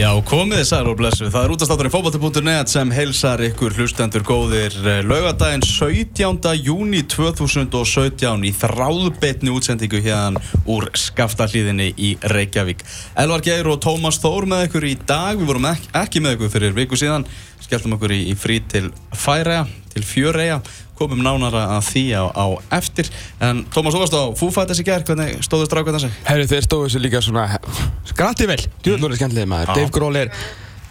Já, komið þessar og blessu. Það er útastátturinn fókbalti.net sem heilsar ykkur hlustendur góðir laugadaginn 17. júni 2017 í þráðbeitni útsendingu hérna úr skaftarhlýðinni í Reykjavík. Elvar Geir og Tómas Þór með ykkur í dag. Við vorum ekki, ekki með ykkur fyrir viku síðan. Skelltum ykkur í, í frí til Færæja, til Fjöreja komum nánara að því á, á eftir. En Tómas, þú varst á Fúfætis í gerð hvernig stóðust rákvæðan þessi? Herru, þeir stóðu þessu líka svona skratti vel, djúðlur er skemmtilega maður. Dave Grohl er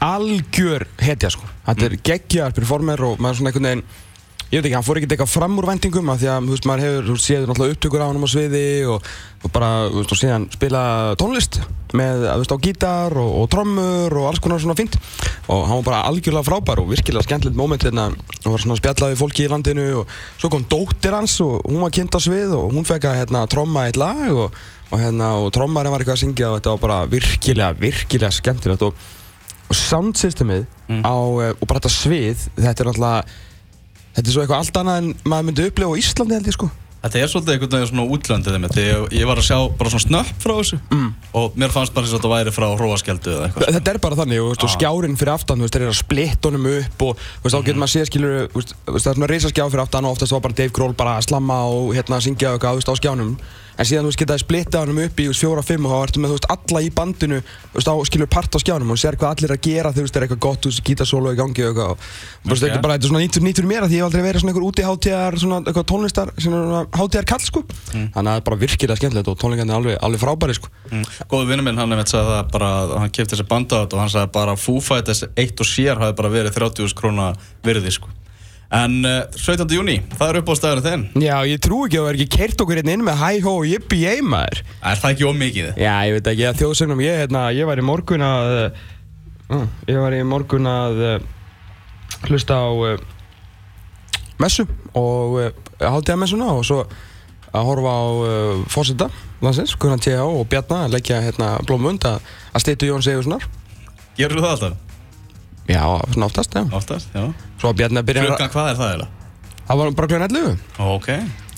algjör hetja sko, þetta er geggjar performer og maður svona einhvern veginn ég veit ekki, hann fór ekkert eitthvað fram úr vendingum af því að, þú veist, maður hefur, þú séð náttúrulega upptökur á hann á sviði og, og bara, þú veist, og síðan spila tónlist með, þú veist, á gítar og, og trommur og alls konar svona fínt. Og hann var bara algjörlega frábær og virkilega skemmtilegt móment hérna. Og var svona spjallaði fólki í landinu og svo kom dóttir hans og hún var kynnt á svið og hún fekk að, hérna, tromma eitt lag og, og hérna, og trommarinn var eitthvað að syngja og þetta var bara virkilega, virkilega skemmtilegt. Og, og soundsystemið Mm. á, eh, og bara þetta svið, þetta er náttúrulega Þetta er svo eitthvað allt annað en maður myndi upplega á Íslandi held ég sko. Þetta er svolítið einhvern veginn svona útlöndið þeim ég, ég var að sjá bara svona snöpp frá þessu. Mm. og mér fannst bara eins og þetta væri frá hróaskjaldu eða eitthvað. Þetta er bara þannig og, veist, og Ah. skjárin fyrir aftan, þeir eru að splitta honum upp og veist, þá getur maður séð skilur þú veist, það er svona reysaskjá fyrir aftan og oftast var bara Dave Grohl bara að slamma og hérna syngja og eitthvað, á skjánum en síðan þú veist, geta að splitta honum upp í fjóra, fimm og þá ertu með, þú veist, alla í bandinu þú veist, á skilur part á skjánum og sér hvað allir að gera þú veist, það er eitthvað gott, þú veist, gítarsólu í gangi og eitthvað og þú veist, þetta er bara, þetta er svona nýtt, nýtt fyrir mér að því ég hef aldrei verið svona einhver útiháttíðar, svona eitthvað tónlistar, svona hátíðar kall, sko þannig að það er bara virkilega skemmtilegt og tónlingarnir er alveg, alveg frábæri, sko mm. Góðu vinnu minn, hann hefði sagði það bara hann kefti þessi banda át og hann sagði bara Foo Fighters eitt og sér hafi bara verið 30.000 króna virði sko. En uh, 17. júni, það er upp á staðurinn þinn Já, ég trú ekki að það er ekki kert okkur hérna inn með hæ-hó og yippie-yay maður Er það ekki ómikið? Já, ég veit ekki að þjóðsögnum ég, hérna, ég var í morgun að uh, Ég var í morgun að uh, hlusta á uh, messu og uh, hátíðamessuna og svo að horfa á fósita landsins, Gunnar T.A. og Bjarna að leggja hérna blómund að, stýttu Jón Sigurssonar Gerur þú það alltaf? Já, svona oftast, já. Oftast, já. Svo Bjarni að byrja Klukkan, hvað er það eiginlega? Það var bara klukkan 11 Ok.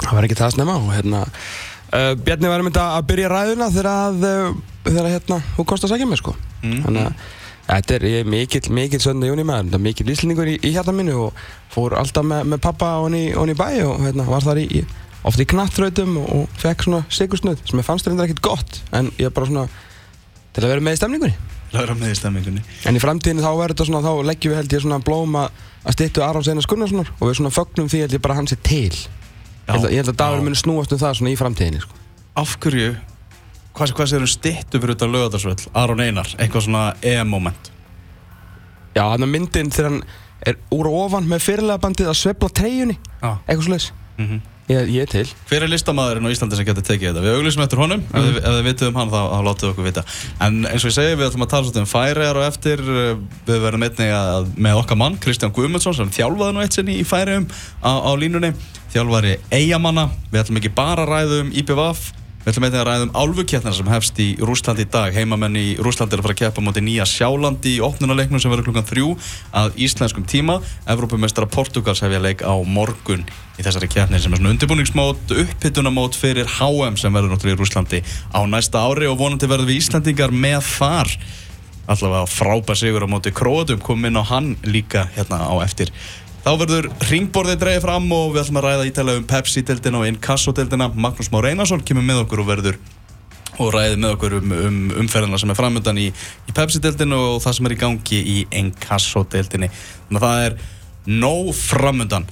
Það var ekki það snemma og hérna uh, Bjarni var einmitt að byrja ræðuna þegar að uh, þegar hérna hún að segja mig sko. Mhm. þannig að þetta er ég, er mikill mikill sönda Jóni maður þetta er mikill íslendingur í, í hjarta mínu og fór alltaf með, með pappa og hann í, bæ og hérna var þar í, í oft í knattrautum og, fekk svona sigursnuð sem ég fannst reyndar ekkert gott en ég bara svona til að vera með í stemningunni Læra með í stemmingunni en í framtíðinu þá verður þetta svona þá leggjum við held ég svona blóm að að styttu Arons Einars Gunnarssonar og við svona fögnum því held ég bara að hann sé til. Að, ég held að dagur muni snúast um það svona í framtíðinni sko. Af hverju Hvað, hvað séður um styttu fyrir utan lögadagsvöll? Aron Einar, eitthvað svona EM-moment Já, hann er myndin þegar hann er úr og ofan með fyrirlega bandið að svepla treyjunni. Já. Eitthvað slúðis mm ég, ég til. Hver er listamæðurinn á Íslandi sem getur tekið þetta? Við auglýsum eftir honum, ef, þið, ef þið vitið um hann þá, þá látið okkur vita. En eins og ég segi, við ætlum að tala svolítið um færiðar og eftir. Við verðum einnig að, með okkar mann, Kristján Guðmundsson sem þjálfaði nú eitt sinni í færiðum á, á línunni. Þjálfari eigamanna, við ætlum ekki bara að ræða um IPVAF Við ætlum einnig að ræða um álfukeppnina sem hefst í Rússlandi í dag. Heimamenn í Rússlandi er að fara að keppa mútið Nýja Sjálandi í opnunarleiknum sem verður klukkan þrjú að íslenskum tíma. Evrópumestara Portugals hefja leik á morgun í þessari keppni sem er svona undirbúningsmót, upphittunamót fyrir HM sem verður náttúrulega í Rússlandi á næsta ári og vonandi verður við Íslandingar með þar. Allavega frábær sigur á móti Króatum, kom inn á hann líka hérna á eftir. Þá verður ringborðið dreigið fram og við ætlum að ræða ítalega um Pepsi-deildina og Inkasso-deildina. Magnús Már Einarsson kemur með okkur og verður og ræðið með okkur um, um umferðina sem er framöndan í, í Pepsi-deildinu og það sem er í gangi í Inkasso-deildinni. Þannig að það er nóg framöndan.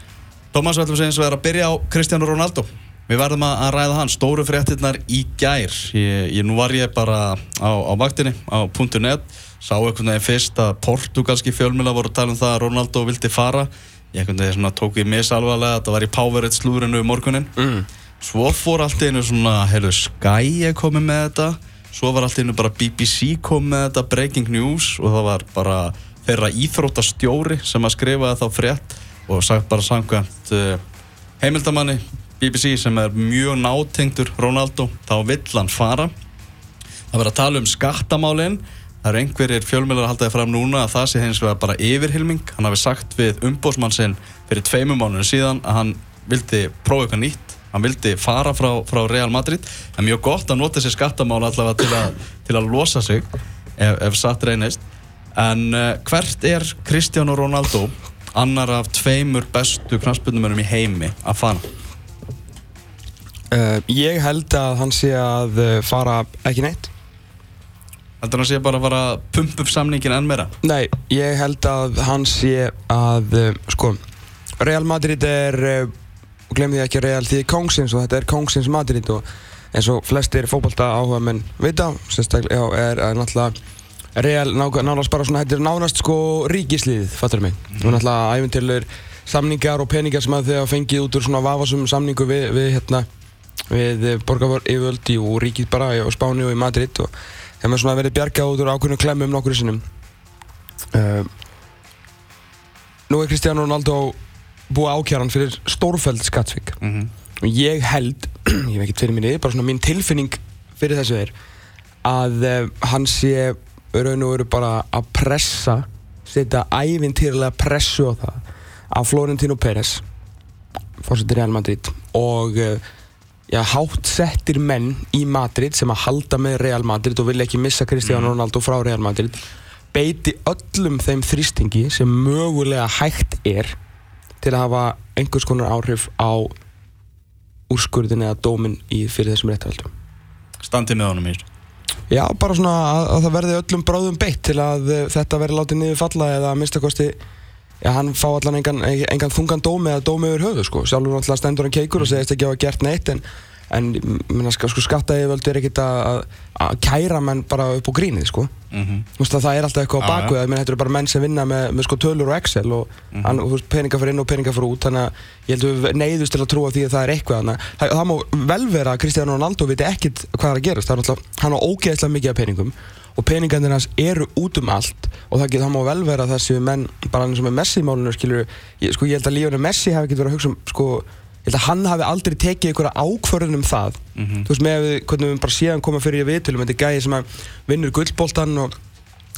Tómas, við ætlum að segja eins og er að byrja á Cristiano Ronaldo. Við verðum að ræða hann, stóru fréttirnar í gær. Ég, ég, nú var ég bara á, á vaktinni, á .net, sá einhvern veginn fyrst að portugalski fjölmjöla voru að tala um það að Ronaldo vildi fara. Ég einhvern veginn svona tók ég misalvarlega þetta var í Powerade slúrinu morgunin. mm. Svo fór allt í einu svona, heyrðu, Sky er komið með þetta Svo var allt í einu bara BBC komið með þetta, Breaking News Og það var bara þeirra íþróttastjóri sem að skrifa þá frétt Og sagt bara samkvæmt uh, heimildamanni BBC sem er mjög nátengdur Ronaldo Þá vill hann fara Það verður að tala um skattamálin Það eru einhverjir fjölmjölar að halda þið fram núna að það sé hins vegar bara yfirhylming. Hann hafi sagt við umbósmann sinn fyrir tveimum mánuðin síðan að hann vildi prófa eitthvað nýtt. Hann vildi fara frá, frá Real Madrid. Það er mjög gott að nota þessi skattamál allavega til að, til að losa sig ef, ef satt reynist. En uh, hvert er Cristiano Ronaldo annar af tveimur bestu knastbundumönum í heimi að fara? Uh, ég held að hann sé að uh, fara ekki neitt Heldur hann sé bara að fara að pumpa upp samningin enn meira? Nei, ég held að hann sé að uh, sko, Real Madrid er uh, og glemði ekki Real því Kongsins og þetta er Kongsins Madrid og eins og flestir fókbalta áhuga menn vita sérstaklega, já, er, er náttúrulega Real nánast bara svona, þetta er nánast sko ríkislið, fattur mig mm. og náttúrulega æfintilur samningar og peningar sem að þau hafa fengið út úr svona vafasum samningu við, við hérna við borgarvör yfirvöldi og ríkið bara á Spáni og í Madrid og þeim er svona verið bjargað út úr ákveðinu klemmum nokkur sinnum. Uh, Nú er Cristiano Ronaldo búið ákjæran fyrir stórfæld skattsvík Mm -hmm. og ég held, ég veit ekki fyrir minni bara svona mín tilfinning fyrir þessu er að uh, hann sé raun og veru bara að pressa setja ævintýrlega pressu á það af Florentino Pérez fórsettir Real Madrid. Og uh, já, hátt settir menn í Madrid sem að halda með Real Madrid og vilja ekki missa Cristiano Ronaldo frá Real Madrid beiti öllum þeim þrýstingi sem mögulega hægt er til að hafa einhvers konar áhrif á úrskurðin eða dómin í fyrir þessum réttarhaldum. Standið með honum í þessu. Já, bara svona að, að það verði öllum bráðum beitt til að uh, þetta verði látið niður falla eða að minnstakosti Já, hann fá allan engan, engan þungan dómi eða dómi yfir höfu, sko. Sjálfur alltaf stendur hann keikur og segist ekki að hafa gert neitt, en, en minna, sko, skattaðið er ekkert að, að kæra menn bara upp á grínið, sko. Mm -hmm. Þú veist að það er alltaf eitthvað á já. það þetta eru bara menn sem vinna með, með sko tölur og Excel og Mhm. hann, þú veist, peningar fyrir inn og peningar fyrir út, þannig að ég held að við neyðust til að trúa því að það er eitthvað, þannig að það, það má vel vera að Cristiano Ronaldo viti ekkit hvað er að gerast, það er alltaf, hann á ógeðslega mikið af peningum og peningarnir hans eru út um allt og það, get, það má vel vera að þessi menn, bara eins og með Messi-málunum, skilur, ég, sko, ég held að Lionel Messi hafi ekkert verið að hugsa um, sko, ég held að hann hafi aldrei tekið einhverja ákvörðun um það, Mhm. þú veist, með við, hvernig við bara síðan koma fyrir í viðtölum, þetta er gæði sem að vinnur gullboltan og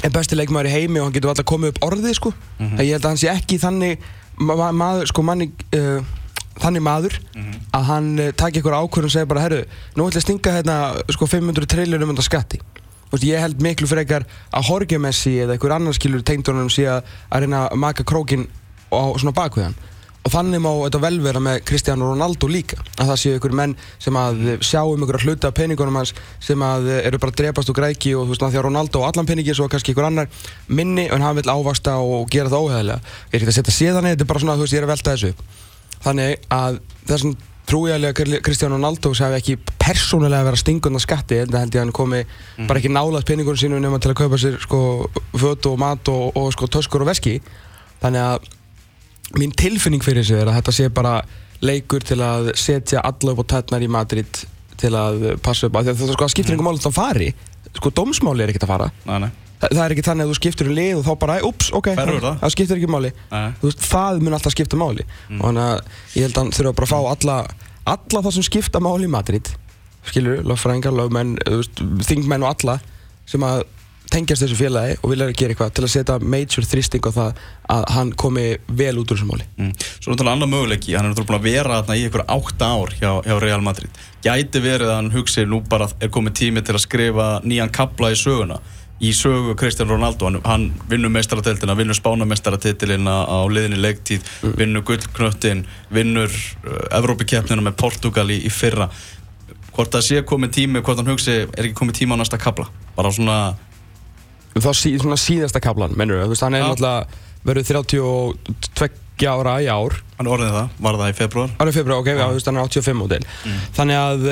er besti leikmaður í heimi og hann getur alltaf komið upp orðið, sko, Mhm. það ég held að hann sé ekki þannig ma ma maður, sko, manni, uh, þannig maður Mhm. að hann uh, taki einhverja ákvörðun og segja bara, herru, nú ætla ég að stinga hérna, sko, 500 triljónum undan skatti. Veist, ég held miklu frekar að Jorge Messi eða einhver annar skilur tengdunum sé að, að reyna að maka krókin á svona bakvið hann. Og þannig má þetta vel vera með Cristiano Ronaldo líka að það séu einhver menn sem að sjá um einhverja hluta af peningunum hans sem að eru bara að drepast og græki og þú veist að því að Ronaldo á allan peningi svo kannski einhver annar minni en hann vil ávasta og gera það óheðilega ég er ekki að setja séðan þetta er bara svona þú veist ég er að velta þessu þannig að þessum trúiðarlega Cristiano Ronaldo sem hefði ekki persónulega verið að stinga undan skatti en það held ég að hann komi bara ekki nálað peningunum sínum nema til að kaupa sér sko föt og mat og, og sko töskur og veski. Þannig að mín tilfinning fyrir þessu er að þetta sé bara leikur til að setja alla upp á tætnar í Madrid til að passa upp að það sko, skiptir einhver mál að það fari. Sko dómsmáli er ekkert að fara. Nei, nei. Þa, það er ekki þannig að þú skiptir um lið og þá bara, ups, ok, það? það skiptir ekki máli veist, það mun alltaf skipta máli og þannig að ég held að hann þurfa bara að fá alla alla það sem skipta máli í Madrid skilur, þú veist, þingmenn og alla sem að tengjast þessu félagi og vilja gera eitthvað til að setja major þrýsting á það að hann komi vel út úr þessu máli Mm. Svo náttúrulega annar möguleiki, hann er náttúrulega búin að vera þarna í ykkur átta ár hjá, hjá Real Madrid. Gæti verið að hann hugsi nú bara er komið tími til að skrifa nýjan kapla í söguna. Í sögu Cristiano Ronaldo, hann, hann vinnur meistarateltina, vinnur spánamestaratitilina á liðinni leiktíð, vinnur gullknöttin, vinnur uh, Evrópikeppnina með Portugal í, í fyrra. Hvort það sé komið tími, hvort hann hugsi er ekki komið tími á næsta kapla. Bara svona, þá sí, svona síðasta kaplan, mennur þú? Veist, hann er náttúrulega verið 32 ára í ár. Hann er orðið það, var það í februar. árið februar, ok, já, þú veist, hann er 85 mótil þannig að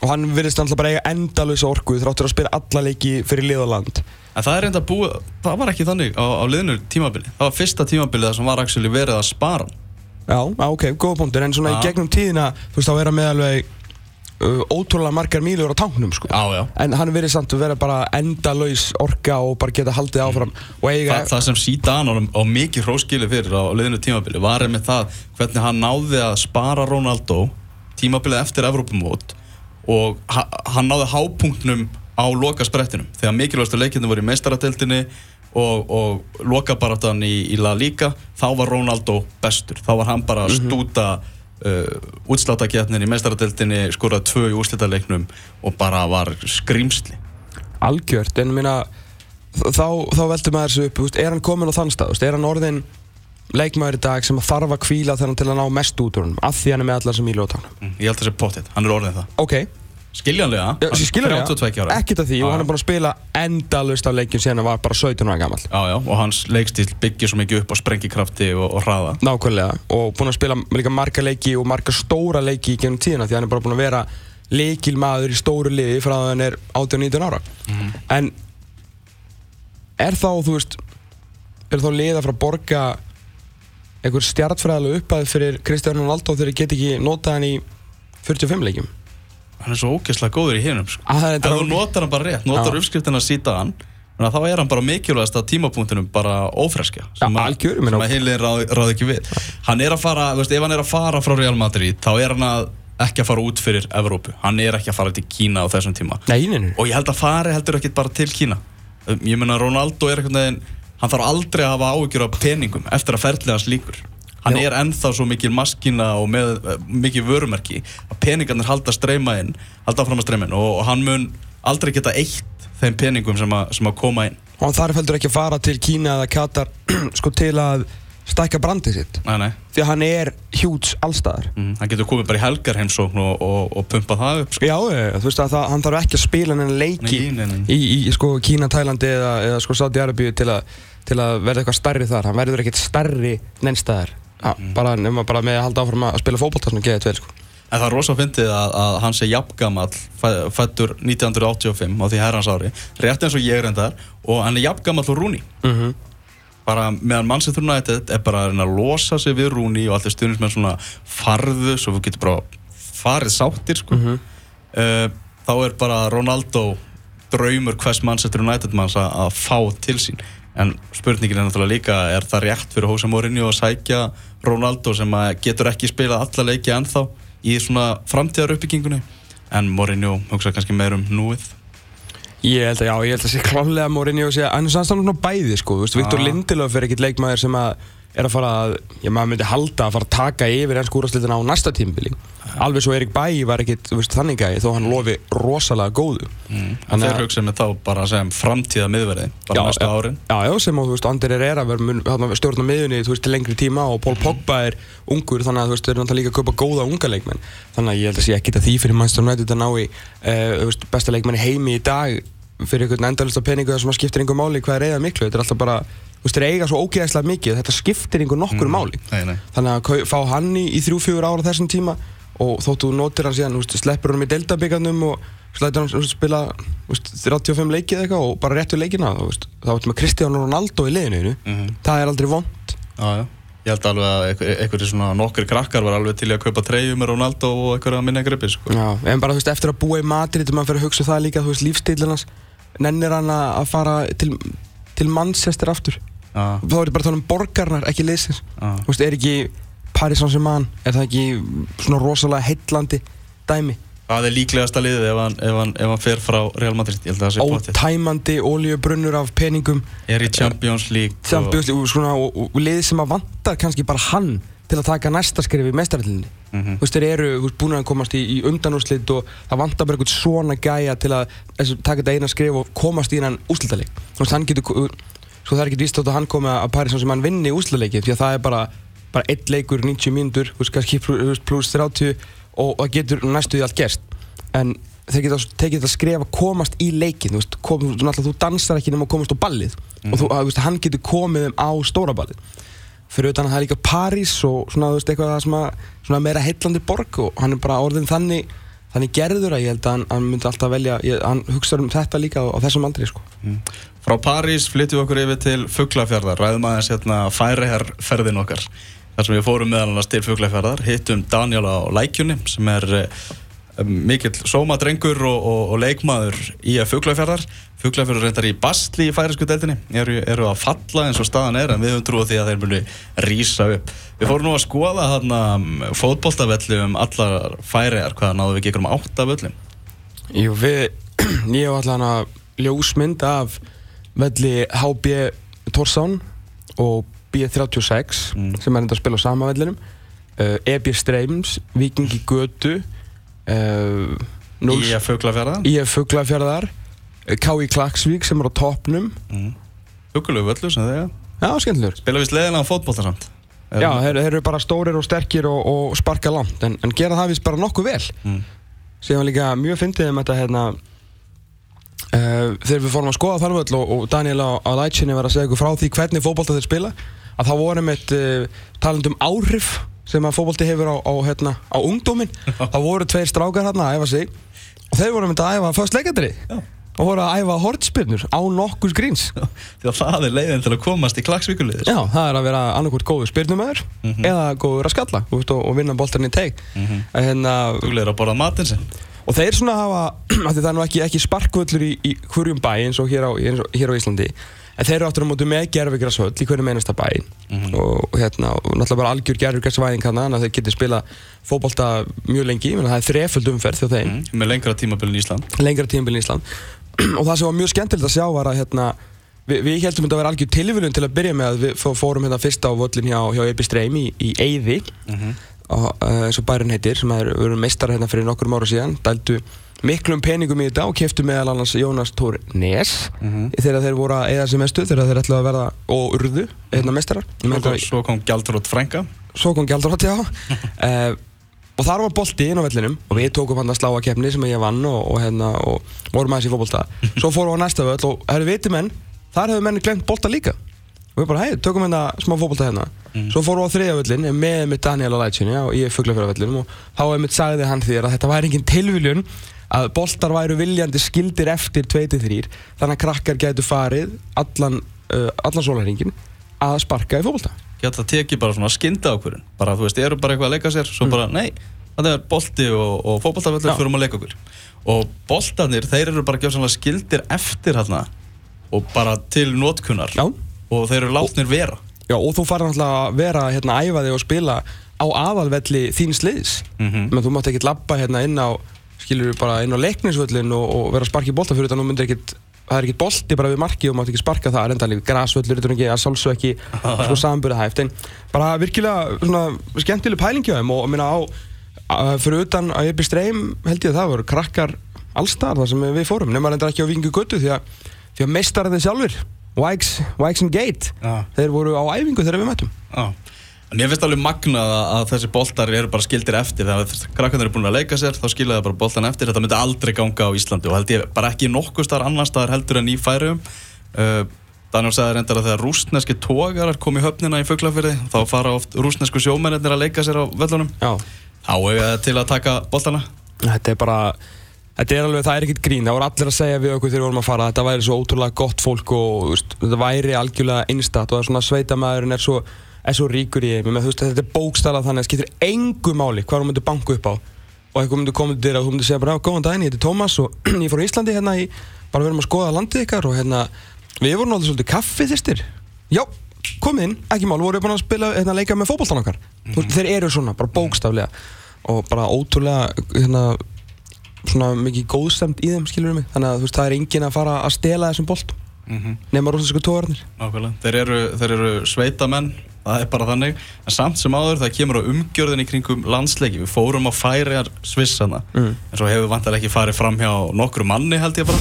og hann virðist alltaf bara eiga endalösa orku þráttur að spila alla leiki fyrir lið og land En það er reynda búið, það var ekki þannig á, á liðinu tímabili. Það var fyrsta tímabili það sem var actually verið að spara. Já, ok, góða punktur, en svona Já. í gegnum tíðina, þú veist, þá vera með alveg uh, ótrúlega margar mílur á tanknum, sko. Já, já. En hann verið samt að vera bara endalaus orka og bara geta haldið áfram og eiga... Þa, það sem Zidane á, mikið hróskili fyrir á liðinu tímabili var með það hvernig hann náði að spara Ronaldo tímabilið eftir Evrópumót og ha, hann náði hápunktnum á loka sprettinum þegar mikilvægastu leikinu voru í meistaradeildinni og, og loka baráttan í, í La Liga þá var Ronaldo bestur. Þá var hann bara að stúta uh, útslátaketnin í meistaradeildinni skorað tvö í úrslitaleiknum og bara var skrimsli algjört, en minna þá, þá veldur maður þessu upp, er hann komin á þann stað, er hann orðin leikmaður í dag sem að þarf að kvíla þegar hann til að ná mest út úr hann, af því hann er með allar sem í lótanum. Mm, Ég held að það sé potið, hann er orðin það. Ok, Skiljanlega, Já, hann er skiljanlega, 32 ára ekkert af því og hann er búin að spila endalust af leikjum síðan hann var bara 17 ára gammal. Já, já, og hans leikstíl byggir svo mikið upp á sprengikrafti og, og hraða Nákvæmlega, og búin að spila líka marga leiki og marga stóra leiki í gennum tíðina því hann er bara búin að vera leikilmaður í stóru liði frá að hann er 18-19 ára. En er þá, þú veist, er þá liða frá að borga einhver stjartfræðilega uppæð fyrir Kristján Ronaldo þegar þeir get ekki notað hann í 45 leikjum? Hann er svo ógeðslega góður í hinum sko. Er Ef þú notar hann bara rétt, notar Já. uppskriftina að síta hann þannig að þá er hann bara mikilvægast að tímapunktinum bara ófreskja sem, Já, að- heilin ráð, ráð ekki við. Hann er að fara, veist, ef hann er að fara frá Real Madrid þá er hann að ekki að fara út fyrir Evrópu, hann er ekki að fara til Kína á þessum tíma. Nei, og ég held að fari heldur ekki bara til Kína. Um, ég meina Ronaldo er veginn hann þarf aldrei að hafa áhyggjur af peningum eftir að ferðlega hans líkur hann Já. er ennþá svo mikil maskina og með uh, mikil vörumerki að peningarnir halda streyma inn halda fram að streyma inn og, og hann mun aldrei geta eitt þeim peningum sem, að- sem að koma inn Og hann þarf heldur ekki að fara til Kína eða Katar sko til að stækka brandið sitt. nei, nei. Því að hann er hjúts allstaðar. Mm, hann getur komið bara í helgarheimsókn og, og, og pumpa það upp sko. Já, eh, þú veist að það, hann þarf ekki að spila henni leiki Nei. Í, í sko Kína, Tælandi eða, eða sko Saudi Arabíu til, til að verða eitthvað stærri þar hann verður ekkert stærri nennstæðar mm. bara nema bara með að halda áfram að spila fótbolta svona geðið tveil sko En það er rosa fyndið að, að hann sé jafngamall fæ- fæddur 1985 á því herrans ári rétt eins og ég reyndar og hann er jafngamall og Rúni mm bara meðan Manchester United er bara að að losa sig við Rúni og allir stuðnismenn svona farðu svo við getum bara farið sáttir sko. Mhm. uh, þá er bara Ronaldo draumur hvers Manchester United manns að, að fá til sín en spurningin er náttúrulega líka er það rétt fyrir Jose Mourinho að sækja Ronaldo sem getur ekki spilað alla leiki ennþá í svona framtíðar uppbyggingunni en Mourinho hugsa kannski meir um núið. Ég held að já, ég held að sé klálega Mourinho sé hann er samt svona bæði sko, Viktor Ah. Lindelöf er ekkert leikmaður sem að er að fara að, ég maður myndi halda að fara að taka yfir enn skúraslitina á næsta tímbili alveg svo Erik Bæi var ekkert, þú veist, þannig gæði þó hann lofi rosalega góðu. Mm. þeir að- hugsa með þá bara sem framtíða miðverði bara næsta já, árin. Já, já, sem og þú veist, Ander er að vera stjórna miðunni, þú veist, til lengri tíma og Paul Pogba er ungur, þannig að þú veist, þeir eru náttúrulega líka að kaupa góða unga leikmenn. Þannig að ég held að sé ekkit að því fyrir Manchester United að ná í uh, þú veist, þeir eiga svo ógeðslega mikið, þetta skiptir einhver nokkur máli nei, nei. þannig að fá hann í, í þrjú, fjögur ára þessum tíma og þóttu notir hann síðan, veist, sleppur hann í deltabíkarnum og slætir hann veist, spila veist, 35 leikið eitthvað og bara réttu leikina þá ertu með Cristiano Ronaldo í liðinu Mhm. það er aldrei vond já. Ég held alveg að einhver- einhverjir svona nokkri krakkar var alveg til að kaupa treyju með Ronaldo og einhverja minna grippi sko. Já, en bara þú veist, eftir að búa í Madrid maður fyrir að hugsa það líka, þú veist, lífstílinn hans nennir hann að fara til, til Manchester aftur Já, þá er ég bara að tala um borgarnar, ekki liðsins. Já. þú veist, er ekki Paris Saint-Germain er það ekki svona rosalega heitlandi dæmi? Það er líklegasta liðið ef hann, ef, hann, ef hann fer frá Real Madrid. Ég held að það sé potið ótæmandi oljubrunnur af peningum. Er í Champions League Champions League og, svona, og, og lið sem að vantar kannski bara hann til að taka næsta skrif í mestarallinni Mhm. þú veist þeir eru þú veist, búin að komast í, í undanúrslit og það vantar bara eitthvað svona gæja til að þessu, taka þetta eina skrif og komast í hennan úrslitaleik. Þú veist hann getur sko það er ekki víst þótt að hann komi að Paris sem hann vinni úrslitaleiki því að það er bara bara eitt leikur 90 mínútur kannski plus, plus 30 og það getur næstu því allt gerst en þeir geta þetta skref að komast í leikin þú kom, þú, þú dansar ekki nema að komast á ballið. Og þú, að, þú veist, hann getur komið þeim á stóra ballið. Fyrir utan að það er líka París og svona, veist, eitthvað að svona meira heillandi borg og hann er bara orðin þannig þannig gerður að ég held að hann, hann myndi alltaf velja ég, hann hugsa um þetta líka á, á þessum aldri sko. Mm. Frá París flyttum við okkur yfir til Fuglafjörðar Ræðum aðeins hérna færiherrferðin okkar Þar sem við fórum meðal annars til Fuglafjörðar Hittum Daniel á lækjunni sem er uh, mikill sómadrengur og, og, og leikmaður í að Fuglafjörðar Fuglafjörðar reyndar í bastli í færisku deildinni. Eru, eru að falla eins og staðan er en við höfum trúið því að þeir muni rísa upp. Við fórum nú að skoða þarna fótboltavelli um allar færiðar hvaða náðu við gegnum átta völlum? Jú, við, hef allan að ljósmynd af velli HB Torsán og B36 Mm. sem er enda að spila á sama vellinum. EB Streims, Vikingi Götu í að Fuglafjörðar IF Fuglafjörðar K.I. Klaksvík sem er á toppnum. Hugulegu völlu sem þegar Já, skemmtilegur. Spila vist leðilega fótbolta samt? Já, þeir, þeir eru bara stórir og sterkir og, og sparka langt en, en gera það vist bara nokkuð vel. Mm. síðan var líka mjög fyndið um þetta hérna uh, þegar við fórum að skoða þar völl og, og Daniel á, á lætsinni var að segja ykkur frá því hvernig fótbolta þeir spila að þá vorum við uh, talandi um áhrif sem að fótbolti hefur á, á, hérna, á ungdómin þá voru tveir strákar hérna að æfa sig. Og þeir voru myndið að æfa fyrst leikandri og voru að æfa hortspyrnur á nokkus gríns. Því að það er leiðin til að komast í klagsvíkuliðis Já, það er að vera annarkvæmt góður spyrnumöður Mhm. eða góður að skalla þú veist, og, og vinna boltarinn í teig Mhm. hérna, Huglegir að borða matinn sinn. Og þeir svona hafa það er nú ekki, ekki sparkvöllur í, í hverjum bæ eins og hér á, hér á Íslandi en þeir eru áttur á móti með gerfigrasvöll í hverjum einasta bæ. Mhm. og, hérna, og náttúrulega bara algjör gerfigrasvæðing hann þannig að þeir geti spila fótbolta mjög lengi. Það er þreföld umferð hjá þeim. Mm. Með lengra tímabilin í Ísland. Lengra tímabil í Ísland. Og það sem var mjög skemmtilegt að sjá var að hérna, við, við heldum þetta að vera algjör tilvílun til að byrja með að við fó- fórum hérna fyrst á völlin hjá, hjá Ebi Streim í, í Eyði. Og, uh, eins og bærin heitir sem er, við erum meistar hérna fyrir nokkur ára síðan dældu miklum peningum í þetta og keftu meðal annars Jónas Tór Nes. Mhm. þegar þeir voru að eða sem mestu þegar þeir ætlaðu að verða og urðu hérna meistarar. Ég Svo svo kom Gjaldrótt Frænka. Svo kom Gjaldrótt já. Uh, og þar var bolti inn á vellinum og við tókum hann að sláa keppni sem ég vann og, og, hérna, og vorum aðeins í fótbolta. Svo fórum við á næsta völl og herri viti menn þar hefur menni glemt bolta líka. Og við bara hei, tökum hérna smá fótbolta hérna. Svo fórum við á þriðja völlin með mitt Daniel á lætsinni og ég fuggla fyrir vellinum og þá einmitt sagði hann þér að þetta væri engin tilviljun að boltar væru viljandi skildir eftir 2-3 þannig að krakkar gætu farið allan, uh, allan sólarringin að sparka í fótbolta. Geta tekið bara svona skynda ákvörðin Bara þú veist, eru bara eitthvað að leika sér Svo bara, nei, þetta er bolti og, og Já. Fyrir að leika okkur. Og boltarnir, þeir eru bara gjöfsanlega skildir eftir hérna Og bara til notkunar. Já. Og þeir eru látnir vera. Já, og þú farir náttúrulega að vera hérna að æfa þig og spila á aðalvelli þín sliðis Mhm. menn þú mátt ekkert labba hérna inn á skilur bara inn á leiknisvöllin og, og vera að sparka í bolta fyrir þetta nú myndir ekkert það er ekkert bolti bara við marki og mátt ekki sparka það enda líka grasvöllur, þetta er ekki að sjálfsög ekki sko samanbyrða hæft en bara virkilega svona skemmtileg pælingi á þeim og minna á fyrir utan að ég byrst streym held ég að það voru krakkar allstar þar sem við fórum nema reyndar ekki á Vingu Götu því að, því að meistarðið sjálfur Wags, and Gate Já. þeir voru á æfingu þegar við mættum Já. En ég finnst alveg magnað að, þessi boltar eru bara skildir eftir. Þegar krakkarnir eru búin að leika sér þá skilja það bara boltan eftir. Þetta myndi aldrei ganga á Íslandi og held ég bara ekki nokkuð staðar annar staðar heldur en í færiðum uh, Daniel sagði reyndar að þegar rústneski tógarar kom í höfnina í Fuglafyrði þá fara oft rústnesku sjómennir að leika sér á völlunum. Þá er það til að taka boltana? Þetta er bara Þetta er alveg, það er ekkert grín, það voru allir að segja við okkur þegar við vorum að fara að þetta væri svo ótrúlega gott fólk og veist, þetta væri algjörlega einstatt og það er svona sveitamæðurinn er svo, er svo ríkur í meina, þú veist, þetta er bókstæla þannig að það skiptir engu máli hvað þú myndir banka upp á. Og eitthvað myndir koma til þér og þú myndir segja bara, góðan daginn, ég heiti Tómas og ég fór á Íslandi hérna í, bara við erum að skoða landið ykkar og hérna, við vorum alveg svolítið kaffi þyrstir, já, komið inn, ekki mál, voru búin að spila, hérna, leika með fótboltan okkar, þú veist, þeir eru svona, bara bókstaflega og bara ótrúlega, hérna, svona mikið góðstemt í þeim skilur mig. Þannig að þú veist það er engin að fara að stela þessum bolt mm nema rúsnesku tógarnir Nákvæmlega. Þeir eru, þeir eru sveitamenn, það er bara þannig. En samt sem áður það kemur á umgjörðin í kringum landsleiki. Við fórum á færiðar svissana, Mm. en svo hefur vantar ekki farið fram hjá nokkru manni held ég bara.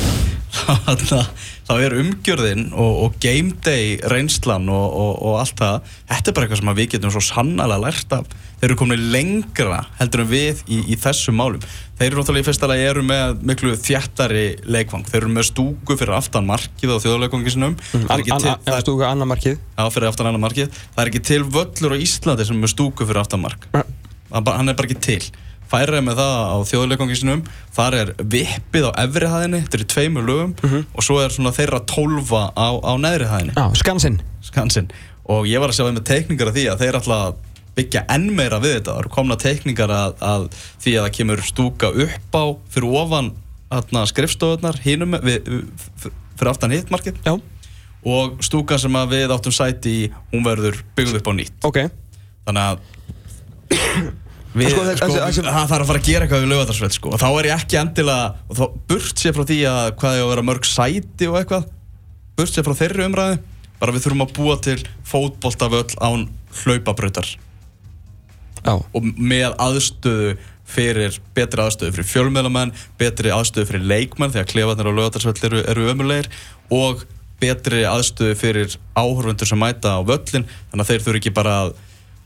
Þá er umgjörðin og, og game day reynslan og, og, og allt það, þetta er bara eitthvað sem við getum svo sannlega lært af. Þeir eru komin lengra heldur en við í, í þessum málum. Þeir eru náttúrulega í fyrsta lagi eru með miklu þjættari leikvang. Þeir eru með stúku fyrir aftan markið á þjóðleikvangi sinum. Þú veist, annar markið Já, fyrir aftan annar markið. Það er ekki til völlur á Íslandi sem er með stúku fyrir aftan mark. Hann er bara ekki til. Færið með það á þjóðleikongisinum, þar er vippið á efri hæðinni, þetta er tveimur lögum og svo er svona þeirra tólfa á, á neðri hæðinni, Já, skansinn. Skansinn. Og ég var að sjá með teikningar af því að þeir að byggja enn meira við þetta. Það eru komna teikningar að, að því að það kemur stúka upp á fyrir ofan skrifstofunar fyrir aftan hitt markið Já, og stúkan sem við áttum sæti í hún verður byggð upp á nýtt. Ok. Þannig að við, Sko, sko, það þarf að fara að gera eitthvað við lögatarsveld sko. og þá er ég ekki endilega og þá burt sér frá því að hvað er að vera mörg sæti og eitthvað. Burt sér frá þeirri umræði bara við þurfum að búa til fótboltavöll án hlaupabrautar. Og með aðstöðu fyrir betri aðstöðu fyrir fjölmiðlamenn, betri aðstöðu fyrir leikmenn að klefarnir og lögatarsvöld eru, eru ömulegir og betri aðstöðu fyrir áhörfundur sem mæta á völlin þannig að þeir þurfi ekki bara að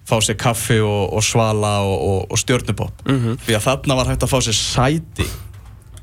fá sér kaffi og, og svala og, og, stjórnubopp mm -hmm. því að þarna var hægt að fá sér sæti.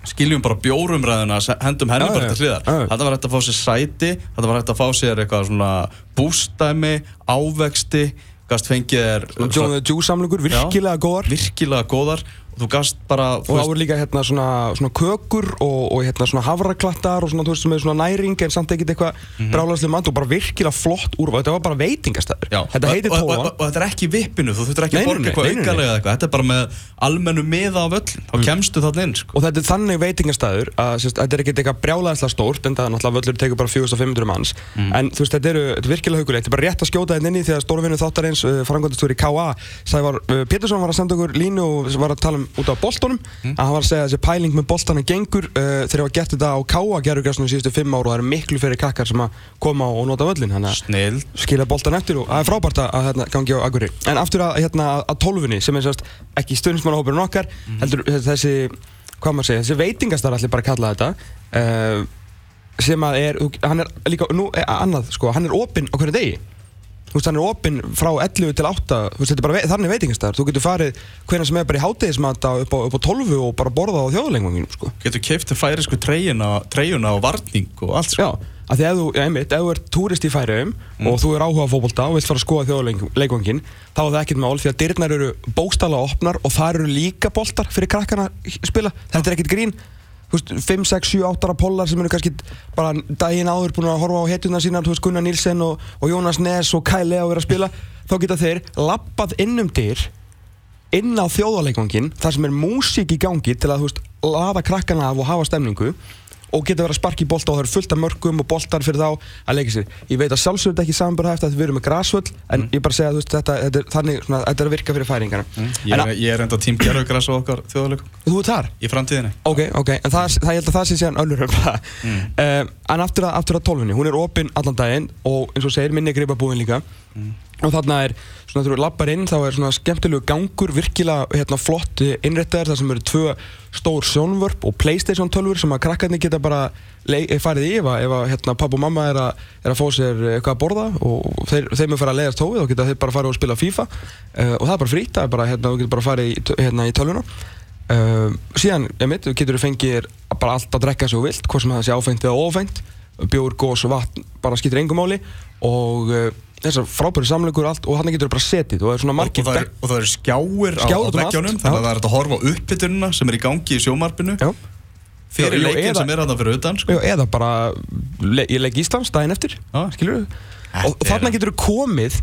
Skiljum bara bjórumræðuna hendum henni bara til hliðar. þetta var hægt að fá sér sæti þetta var hægt að fá sér eitthvað svona bústæmi, ávexti. Gast fengið er John the Jew samlingur, virkilega góðar. Virkilega góðar þú gast bara og það voru líka hérna svona, svona kökur og, og hérna svona havraklattar og svona þú veist sem er svona næring en samt ekkert eitthvað mm -hmm. brálaðslega mann og bara virkilega flott úr þetta var bara veitingastæður þetta heitir tóan og, og, og þetta er ekki vippinu þú þurftur ekki að borga eitthvað aukarlega eitthvað þetta er bara með almennu miða á völlin þá mm. kemstu það inn sko. og þetta er þannig veitingastæður að sérst, þetta er ekkert eitthvað brálaðslega stórt en það er náttúrulega völlur tegur bara 4500 manns mm. en þú veist þetta eru þetta er virkilega hugulegt þetta er bara rétt að skjóta þetta inn í því að stórvinu þáttarins uh, frangvöldastúri K.A. Sævar uh, Pétursson var að senda okkur línu og var að tala um út á boltónum mm. að hann var að segja að þessi pæling með boltana gengur uh, þegar það var gert þetta á káa gerðugrassunum síðustu fimm ára og það eru miklu fyrir kakkar sem að koma og nota völlin Snill skilja boltan eftir og það er frábært að hérna, gangi á aguri en aftur að, hérna, að tólfunni sem er sérst ekki stundismannahópurinn okkar mm. heldur þessi, hvað maður segja, þessi veitingastar allir bara kalla þetta uh, sem að er, hann er líka, nú er annað sko, hann er opinn á hverju degi Þú veist, hann er opinn frá 11 til 8, þú veist, þetta er bara þannig veitingastæðar. Þú getur farið hverja sem er bara í hátegismata upp, upp á 12 og bara borða á þjóðlengvanginu, sko. Getur keift færisku treyjuna, treyjuna og varning og allt, sko. Já, af því að þú, ég einmitt, ef þú ert túrist í færiðum mm. og þú er áhuga fókbólta og vilt fara að skoða þjóðlengvangin, þá er það ekkert með ál því að dyrnar eru bókstala opnar og það eru líka bóltar fyrir krakkana spila. Þetta er ekkert grín 5, 6, 7, 8 ára pollar sem eru kannski bara daginn áður búin að horfa á hetjuna sína Gunnar Nílsen og, og Jónas Ness og Kai Leo verið að spila þá geta þeir lappað innum dyr inn á þjóðarleikvangin þar sem er músík í gangi til að veist, laða krakkana af og hafa stemningu og geta verið að sparka í bolta og það eru fullt af mörgum og boltar fyrir þá að leika sér. Ég veit að sjálfsögðu ekki samanbörðahæft að við erum með græsvöld en mm. ég bara segja að þetta, þetta, er, þannig, svona, þetta er að virka fyrir færingarna. Mm. Ég, er, ég er enda tím gerðugræs og okkar þjóðalegum. Þú er þar? Í framtíðinni. Ok, ok, en það, það, ég held að það sé síðan öllur um það. Mm. Um, en aftur að, aftur að tólfunni, hún er opinn allan daginn og eins og segir minni gripabúin líka mm. Og þarna er svona þú lappar inn þá er svona skemmtilegu gangur virkilega hérna, flott innrættar þar sem eru tvö stór sjónvörp og Playstation 12 sem að krakkarnir geta bara farið í ef að, hérna, papp og mamma er að, er að fá sér eitthvað að borða og þeir, þeim er farið að leiðast tóið og geta þeir bara farið og spila FIFA. Uh, og það er bara frít, það er bara, hérna, þú getur bara farið í, hérna, í tölvuna. Uh, síðan, ég mitt, þú getur fengið bara allt að drekka svo vilt, hvort sem það sé áfengt eða ofengt, bjór, gós vatn bara skýtir engum máli. Og uh, þessar frábæri samleikur og allt og hann getur bara setið og það er og, og það eru skjáir á, á veggjónum þannig að það er að horfa á uppbytununa sem er í gangi í sjómarpinu Já. fyrir leikin sem er að það fyrir utan sko. Já, eða bara le, í leik Íslands daginn eftir skilur við og, og þarna getur þú komið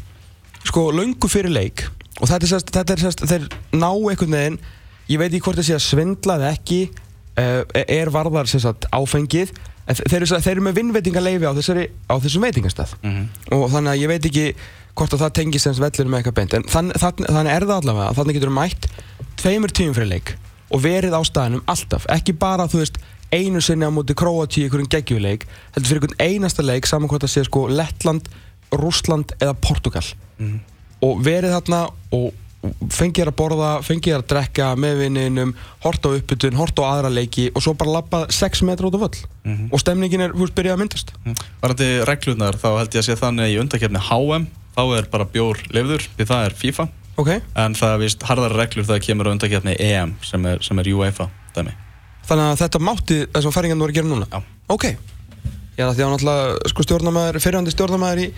sko laungu fyrir leik. Og þetta er sérst, þetta er sérst þeir ná einhvern veginn ég veit ekki hvort það sé að svindla eða ekki uh, er varðar sérst áfengið þeir eru, þeir eru með vinnveitingaleifi á, á þessum veitingastað mm -hmm. og þannig að ég veit ekki hvort að það tengist eins vellur með eitthvað beint en þann, þann, þannig er það allavega að þannig getur við mætt tveimur tíum fyrir leik og verið á staðinum alltaf, ekki bara þú veist einu sinni á móti Kroatíu í einhverjum geggjuleik heldur fyrir einhvern einasta leik saman hvort að sé sko Lettland, Rúsland eða Portugal mm -hmm. og verið þarna og fengið þér að borða, fengið þér að drekka með vinninum, horta á uppbytun, horta á aðra leiki og svo bara lappa 6 metra út af völl mm -hmm. og stemningin er húst byrjað að myndast mm. Var þetta reglunar þá held ég að sé þannig í undakefni HM þá er bara bjór lefður því það er FIFA okay. en það er vist harðar reglur þegar kemur á undakefni EM sem er, sem er UEFA dæmi. Þannig að þetta mátti þessum færingan voru að gera núna? Já Ok, já því að náttúrulega sko, stjórnamaður, fyrirhandi stjórnamaður í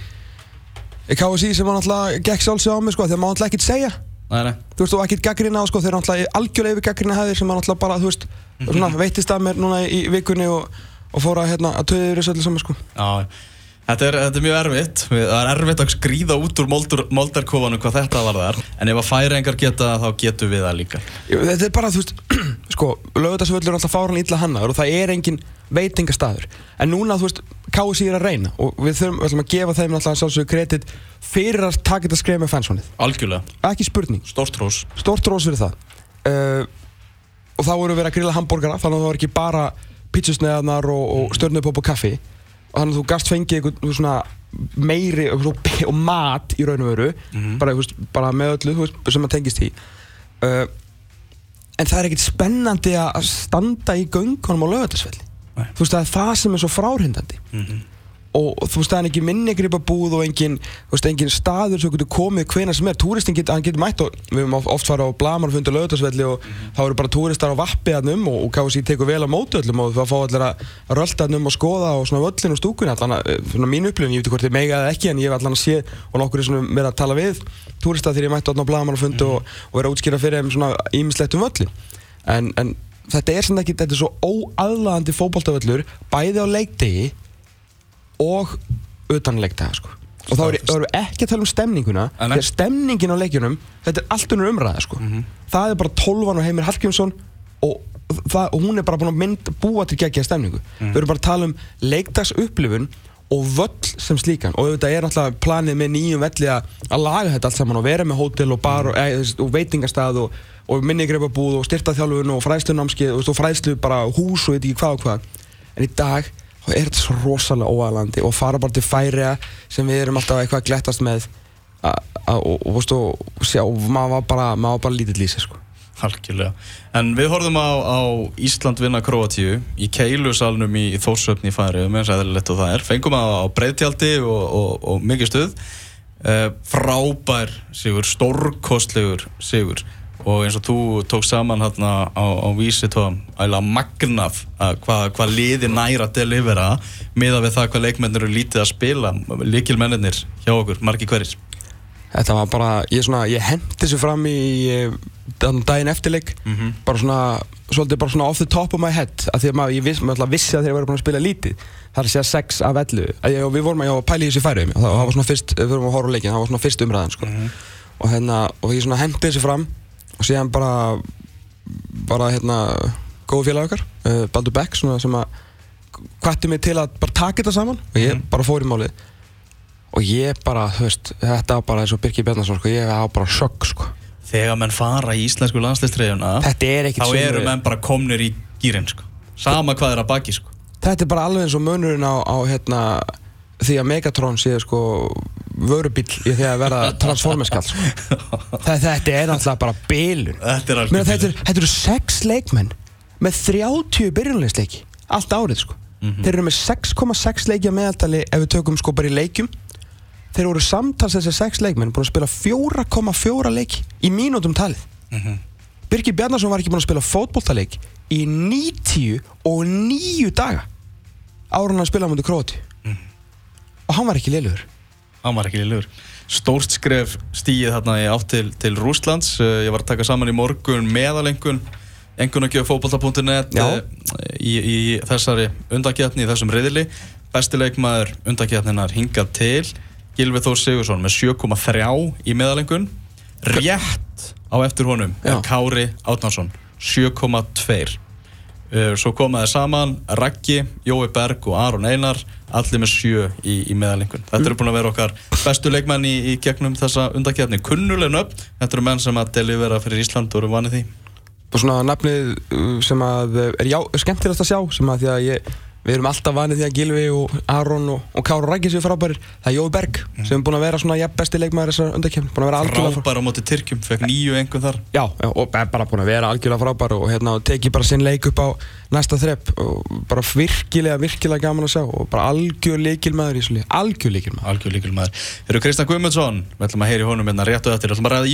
í KSI sem var náttúrulega gekk sjálfsög á mig sko því að maður náttúrulega ekkert segja Nei, nei. Þú veist, og ekkert gaggrina á sko, þeir eru náttúrulega algjörlega yfir gaggrina hæðir sem er náttúrulega bara, þú veist, mm -hmm. svona, veitist að mér núna í vikunni og, og fóra hérna að töðir þessu öllu saman sko. Já, þetta er, þetta er mjög erfitt, það er erfitt að skrýða út úr moldarkofanum hvað þetta var þar, en ef að færingar geta þá getum við það líka. Þetta er bara, þú veist, sko, lögutarsvöldur er alltaf fáran illa hannaður og það er engin veitingastæður, en núna, þú veist, KSI er að reyna og við þurfum við að gefa þeim alltaf sjálfsögur kredit fyrir að taka þetta skref með fansvonið. Algjörlega. Ekki spurning. Stort rós. Stort rós fyrir það. Uh, og þá voru við að grilla hambúrgara þannig að það var ekki bara pizzasneðanar og, og stjórnupopp og kaffi og þannig að þú gast fengið eitthvað svona meiri og, mat í raun og veru mm -hmm. bara, veist, bara með öllu veist, sem maður tengist í uh, en það er ekkert spennandi að standa í göngunum á lögatarsvelli Nei. þú veist það er það sem er svo fráhrindandi. Og þú veist það er ekki minnigripa búð og engin, veist, engin staður sem getur komið hvena sem er, túristin getur, hann getur mætt og við höfum oft farið á blamarfundi lögatarsvelli og þá eru bara túristar á vappi hann um og, og KFC tekur vel á móti öllum og það fá allir að að rölda hann um og skoða og svona völlin og stúkunni allan að, eh, svona mín upplifin, ég veit ekki hvort þið mega eða ekki en ég hef allan að sé og nokkur er svona verið að tala við túristar þegar ég mætti á blamarfundi og, og verið að útskýra fyrir þeim svona ímislegt um völlin en, en þetta er svona ekki, þetta er svo óaðlaðandi fótboltavöllur bæði á leikdegi og utan leikdaga sko. og þá erum er við ekki að tala um stemninguna því að stemningin á leikjunum þetta er allt unnur umræða sko. það er bara tólvan og Heimir Hallgrímsson og, og hún er bara búin að mynd, búa til geggja stemningu. Við erum bara að tala um leikdags upplifun og völl sem slíkan. Og auðvitað er náttúrulega planið með nýjum velli að, laga þetta allt saman og vera með hótel og bar og, e, og veitingastað og, og minnigrepabúð og styrtaþjálfun og fræðslunámskið og, fræðslu bara hús og ekki hvað og hvað en í dag þá er þetta svo rosalega óæðlandi og fara bara til færiða sem við erum alltaf eitthvað að glettast með a, a, og, og, og, og maður var bara, bara lítill í sig sko. Algjörlega. En við horfum á, á Ísland vinna Kroatíu í keilusalnum í, í Þórsöfni í færi og meðan sæðilegt og það er. Fengum á breyðtjaldi og, og, og mikið stuð. Uh, frábær sigur, stórkostlegur sigur og eins og þú tók saman hérna á, á vísi tóðum ægilega magnaf að hvað hva liði næra að delivera miða við það hvað leikmennir eru lítið að spila. Líkilmennir hjá okkur, margi hverjir? Þetta var bara, ég, svona, ég hendi þessu fram í eh, daginn eftirleik Mhm. bara svona, svolítið bara svona off the top of my head að því að maður, ég viss, maður vissi að þeir eru búin að spila lítið. Það er að 6 af 11 að ég, og við vorum að, pæla í þessu færiðum það, það var svona fyrst, við vorum að horfa leikin, það var svona fyrst umræðan sko. og hérna, og ég hendi þessu fram og síðan bara bara hérna góðu félag okkar, uh, Baldur Beck svona, sem að hvatti mig til að bara taka þetta saman og ég bara fór í málið og ég bara, þú veist, þetta var bara eins og Birkir Bjarnason, sko, ég var bara sjokk, sko. Þegar menn fara í íslensku landslistreyjuna Þetta er þá eru menn bara komnir í gýrin sko. sama hvað er að baki sko. Þetta er bara alveg eins og munurinn á, á hérna, því að Megatron sé, sko, vörubíl í því að vera transformerskall, sko. Þetta, er náttúrulega bara bilun. Þetta er er, eru sex leikmenn með 30 byrjunleisleiki allt árið sko. þeir eru með 6,6 leiki að meðaltali ef við tökum sko bara í leikjum. Þeir eru samtals þessi sex leikmenn búin að spila 4,4 leiki í mínútum talið. Birgir Bjarnason var ekki búin að spila fótboltaleik í 90 og 9 daga hann að spila á mútið Króti og hann var ekki liðlugur hann var ekki liður stórt skref stíið þarna í átt til, til Rúslands Uh, ég var að taka saman í morgun meðalengun engunagjöf fótbolta.net Já. uh, í, í þessari undakjarni, í þessum reyðili besti leikmaður undakjarninar hingað til Gilvi Þór Sigursson með 7,3 í meðalengun. Rétt á eftir honum. Kári Átnarsson 7,2 Uh, svo komaði saman Raggi, Jói Berg og Aron Einar allir með sjö í, í meðalengun þetta eru búin að vera okkar bestu leikmenn í, í gegnum þessa undakefni kunnuleg nöfn, þetta eru menn sem að delivera fyrir Ísland og eru vanið því. Og svona nafnið uh, sem að er já, skemmtilegt að sjá sem að því að ég, við erum alltaf vanið því að Gilvi og Aron og, og Kára Rækki séu frábærir. Það er Jói Berg sem er búin að vera svona jafn besti leikmaður þessar algjörlega frábær á móti Tyrkjum, fekk nýju engun þar. Já, já, og er bara búin að vera algjörlega frábær og hérna og teki bara sinn leik upp á næsta þrepp og bara virkilega, virkilega gaman að sjá og bara algjör leikilmaður í þessu lið algjör leikilmaður algjör líkilmaður Eru Kristján Guðmundsson, við ætlum að heyri honum hérna réttu eftir, við ætlum að ræða